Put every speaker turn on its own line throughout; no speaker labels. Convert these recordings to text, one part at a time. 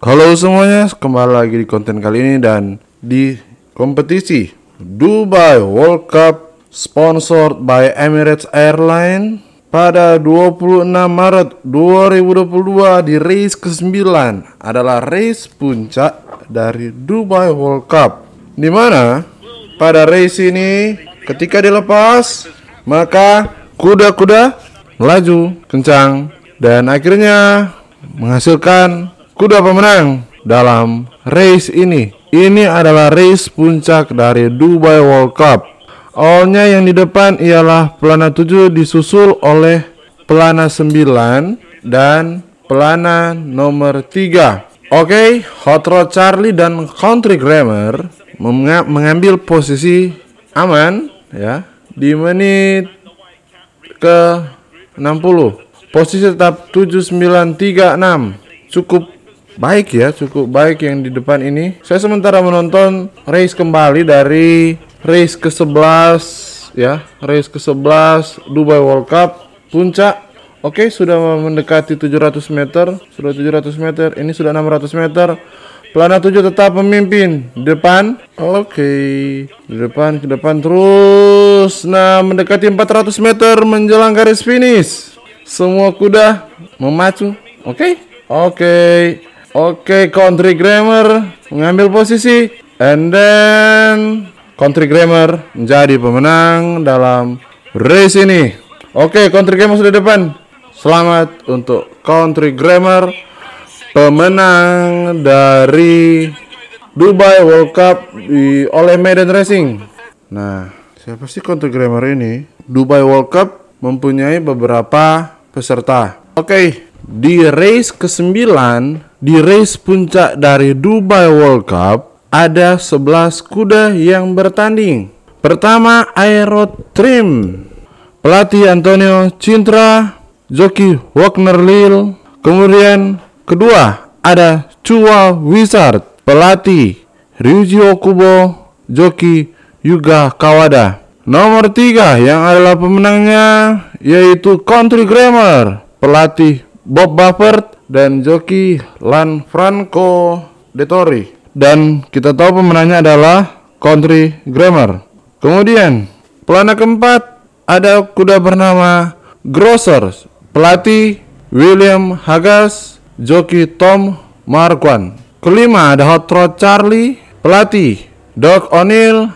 Halo semuanya, kembali lagi di konten kali ini dan di kompetisi Dubai World Cup sponsored by Emirates Airline pada 26 Maret 2022 di race ke-9 adalah race puncak dari Dubai World Cup di mana pada race ini ketika dilepas maka kuda-kuda melaju kencang dan akhirnya menghasilkan kuda pemenang dalam race ini. Ini adalah race puncak dari Dubai World Cup. Awalnya yang di depan ialah pelana 7 disusul oleh pelana 9 dan pelana nomor 3. Oke, Hot Rod Charlie dan Country Grammar mengambil posisi aman ya di menit ke 60. Posisi tetap 7936. Cukup baik ya, cukup baik yang di depan ini. Saya sementara menonton race kembali dari race ke-11 ya, race ke-11 Dubai World Cup puncak. Oke, sudah mendekati 700 meter, sudah 700 meter, ini sudah 600 meter. Pelana 7 tetap memimpin depan. Oke, di depan ke depan terus. Nah, mendekati 400 meter menjelang garis finish. Semua kuda memacu. Oke. Oke. Oke, Country Grammar mengambil posisi and then Country Grammar menjadi pemenang dalam race ini. Oke, Country Grammar sudah depan. Selamat untuk Country Grammar pemenang dari Dubai World Cup di oleh Medan Racing. Nah, siapa sih Country Grammar ini? Dubai World Cup mempunyai beberapa peserta. Oke, di race ke-9, di race puncak dari Dubai World Cup, ada 11 kuda yang bertanding. Pertama, Aero Trim. Pelatih Antonio Cintra, joki Wagner Lil. Kemudian kedua, ada Chua Wizard. Pelatih Ryuji Okubo, joki Yuga Kawada. Nomor tiga yang adalah pemenangnya yaitu Country Grammar. Pelatih Bob Buffett dan joki Lan Franco Dettori. Dan kita tahu pemenangnya adalah Country Grammar. Kemudian pelana keempat ada kuda bernama Grosser, pelatih William Hagas, joki Tom Marquand. Kelima ada Hot Rod Charlie, pelatih Doc O'Neill,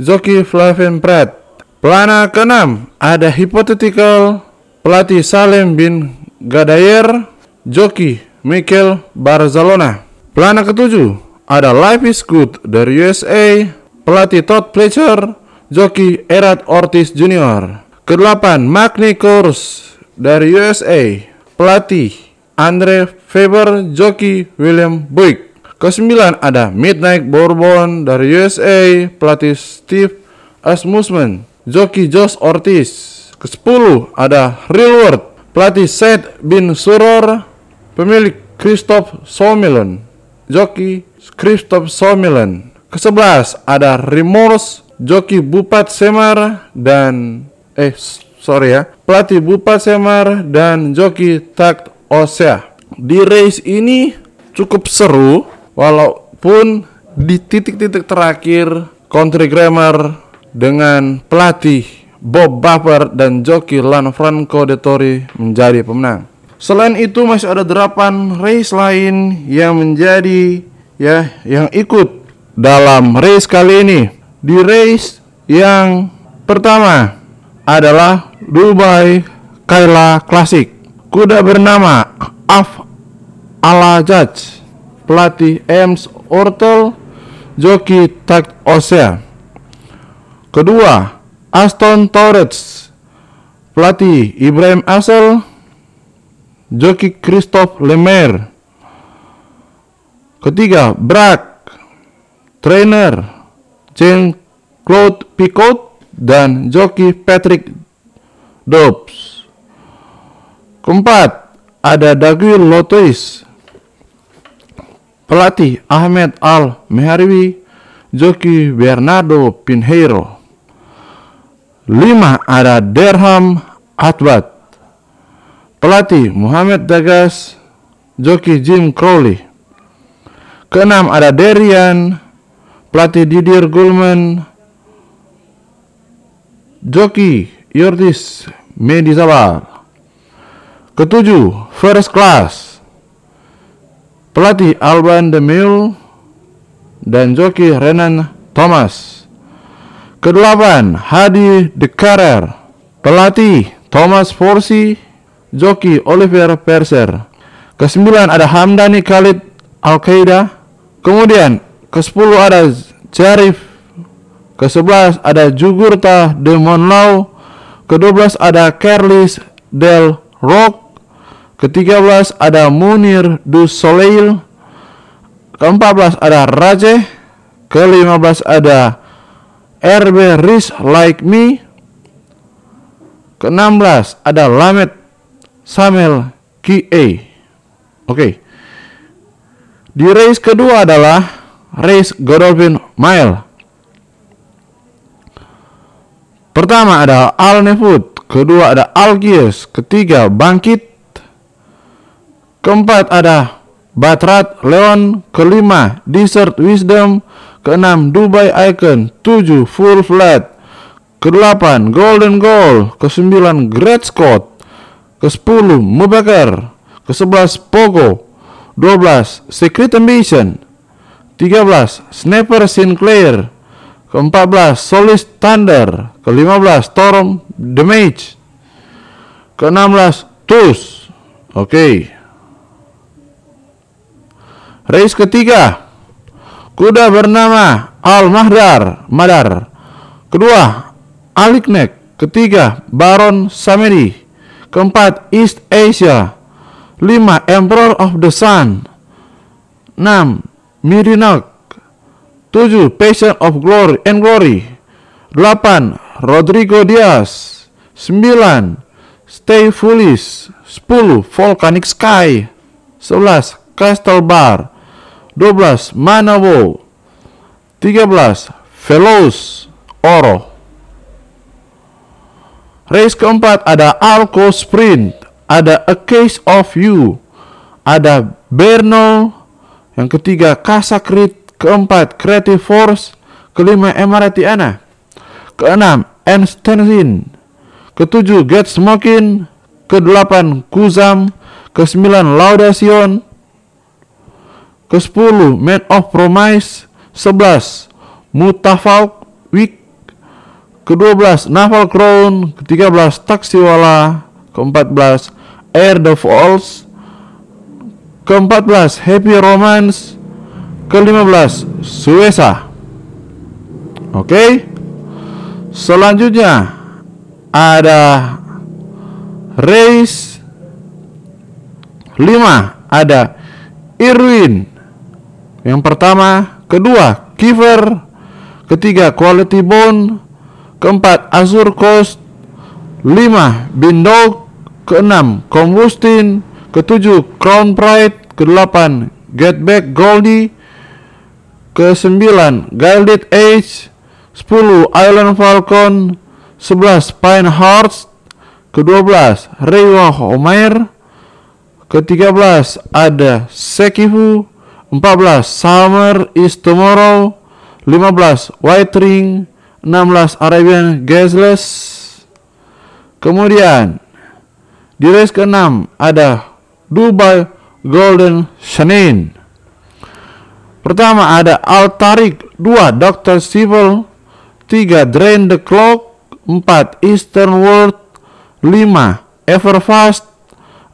joki Flavin Pratt. Pelana keenam ada Hypothetical, pelatih Salim bin Gadayer, joki Michael Barzalona. Pelana ketujuh ada Life is Good dari USA, pelatih Todd Pletcher, joki Erad Ortiz Jr. Kedelapan Magni Kurs dari USA, pelatih Andre Faber, joki William Buick. Kesembilan ada Midnight Bourbon dari USA, pelatih Steve Asmusman, joki Josh Ortiz. Kesepuluh ada Real World Pelatih Said bin Suror, pemilik Christoph Somilen, joki Christoph Somilen. Kesebelas ada Remorse, joki Bupat Semar dan eh sorry ya, pelatih Bupat Semar dan joki Takt Osea. Di race ini cukup seru walaupun di titik-titik terakhir Country Grammar dengan pelatih Bob Buffer dan joki Lan Franco Dettori menjadi pemenang. Selain itu masih ada delapan race lain yang menjadi ya yang ikut dalam race kali ini. Di race yang pertama adalah Dubai Kaila Classic. Kuda bernama Af Alajaj, pelatih Ems Ortel, joki Tak Osea. Kedua, Aston Torres Pelatih Ibrahim Asel Joki Christophe Lemaire Ketiga Brak Trainer Jean Claude Picot dan joki Patrick Dobbs. Keempat ada Daguil Lotois Pelatih Ahmed Al Meharwi Joki Bernardo Pinheiro. Lima ada Derham Atbat Pelatih Muhammad Dagas Joki Jim Crowley Keenam ada Derian, pelatih Didier Gulman, Joki Yortis Medizabal. Ketujuh, First Class, pelatih Alban Demil dan joki Renan Thomas. Kedelapan, Hadi De Carrer, pelatih Thomas Forsi, joki Oliver Perser. Kesembilan ada Hamdani Khalid Al-Qaeda. Kemudian ke-10 ada Jarif. Ke-11 ada Jugurta de Monlau. Ke-12 ada Carlis Del Rock. Ke-13 ada Munir du Soleil. Ke-14 ada Raje. Ke-15 ada RB Riz Like Me. Ke-16 ada Lamet Samuel K.A. Oke. Okay. Di race kedua adalah race Godolphin Mile. Pertama ada Al Nefut, kedua ada Algiers, ketiga Bangkit, keempat ada Batrat Leon, kelima Desert Wisdom, keenam Dubai Icon, tujuh Full Flat, kedelapan Golden Goal, kesembilan Great Scott, ke sepuluh Mubakar, ke-11 Pogo, 12 Secret Ambition, 13 Sniper Sinclair, ke-14 Solis Thunder, ke-15 Storm Damage, ke-16 Tus. Oke. Okay. Race ketiga. Kuda bernama Al Mahdar, Madar. Kedua, Aliknek. Ketiga, Baron Samedi. Keempat, East Asia. 5. Emperor of the Sun 6. Mirinok 7. Patient of Glory and Glory 8. Rodrigo Diaz 9. Stay Foolish 10. Volcanic Sky 11. Castle Bar 12. Manawo 13. Veloz Oro Race keempat ada Alco Sprint ada A Case of You, ada Berno, yang ketiga Kasakrit, keempat Creative Force, kelima Emaratiana, keenam Enstensin, ketujuh Get Smoking, kedelapan Kuzam, kesembilan Laudation, ke sepuluh Man of Promise, sebelas Mutafalk Week, ke-12 Naval Crown, ke-13 Taksiwala, ke-14 Air the Falls ke-14 Happy Romance. Ke-15 Suesa. Oke? Okay? Selanjutnya ada Race 5 ada Irwin. Yang pertama kedua Kiver ketiga Quality Bone keempat Azure Coast lima Bindog keenam Combustin, ketujuh Crown Pride, kedelapan Get Back Goldie, kesembilan Gilded Age, sepuluh Island Falcon, sebelas Pine Hearts, kedua belas Reiwa Homer, ketiga belas ada Sekifu, empat belas Summer is Tomorrow, lima belas White Ring, enam belas Arabian Gazeless, kemudian di race ke-6 ada Dubai Golden Shanin. Pertama ada Altarik, 2 Dr. Civil, 3 Drain the Clock, 4 Eastern World, 5 Everfast,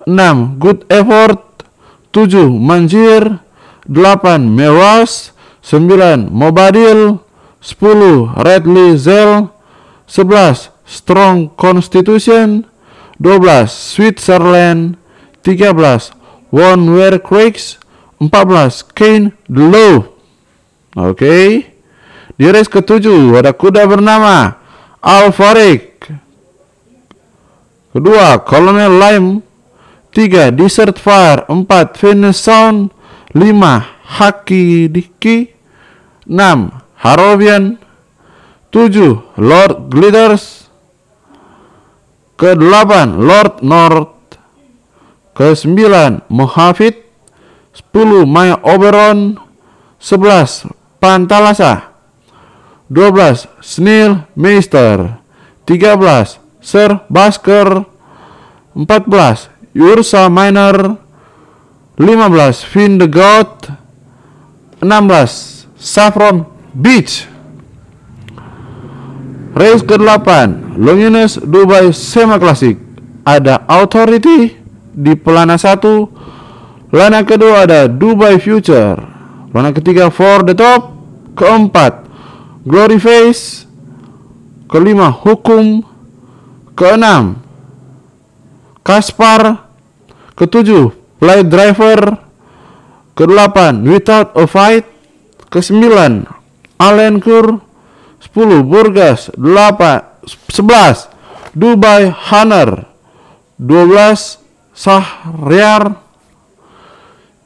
6 Good Effort, 7 Manjir, 8 Mewas, 9 Mobadil, 10 Redley Zell, 11 Strong Constitution, 12 Switzerland 13 One Where Creeks 14 Kane the Low Oke. Okay. Di race ketujuh ada kuda bernama Alvarik Kedua Colonel Lime. 3 Desert Fire. 4 Venus Sound 5 Haki Diki. 6 Harovian 7 Lord Glitters ke-8 Lord North ke-9 Mohafid 10 Maya Oberon 11. Pantalasa 12. Snil Meister 13. Sir Basker 14. Ursa Minor 15. Finn the God 16. Saffron Beach. Race ke-8 Longinus Dubai Sema Classic. Ada Authority di pelana 1 Lana kedua ada Dubai Future. Lana ketiga For the Top. Keempat Glory Face. Kelima Hukum. Keenam Kaspar. Ketujuh Play Driver. Kedelapan Without a Fight. Kesembilan Allen Kur 10 Burgas 8 11 Dubai Hunter 12 Sahriar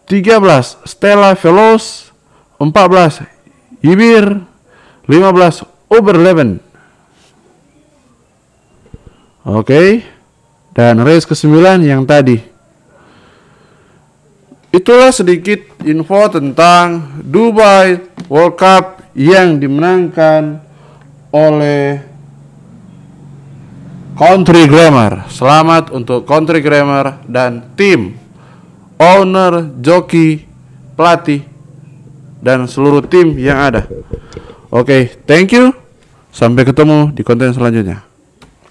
13 Stella Veloz 14 Ibir 15 Uberleben Oke. Okay. Dan race ke-9 yang tadi. Itulah sedikit info tentang Dubai World Cup yang dimenangkan oleh Country Grammar. Selamat untuk Country Grammar dan tim, owner, joki, pelatih, dan seluruh tim yang ada. Oke, okay, thank you. Sampai ketemu di konten selanjutnya.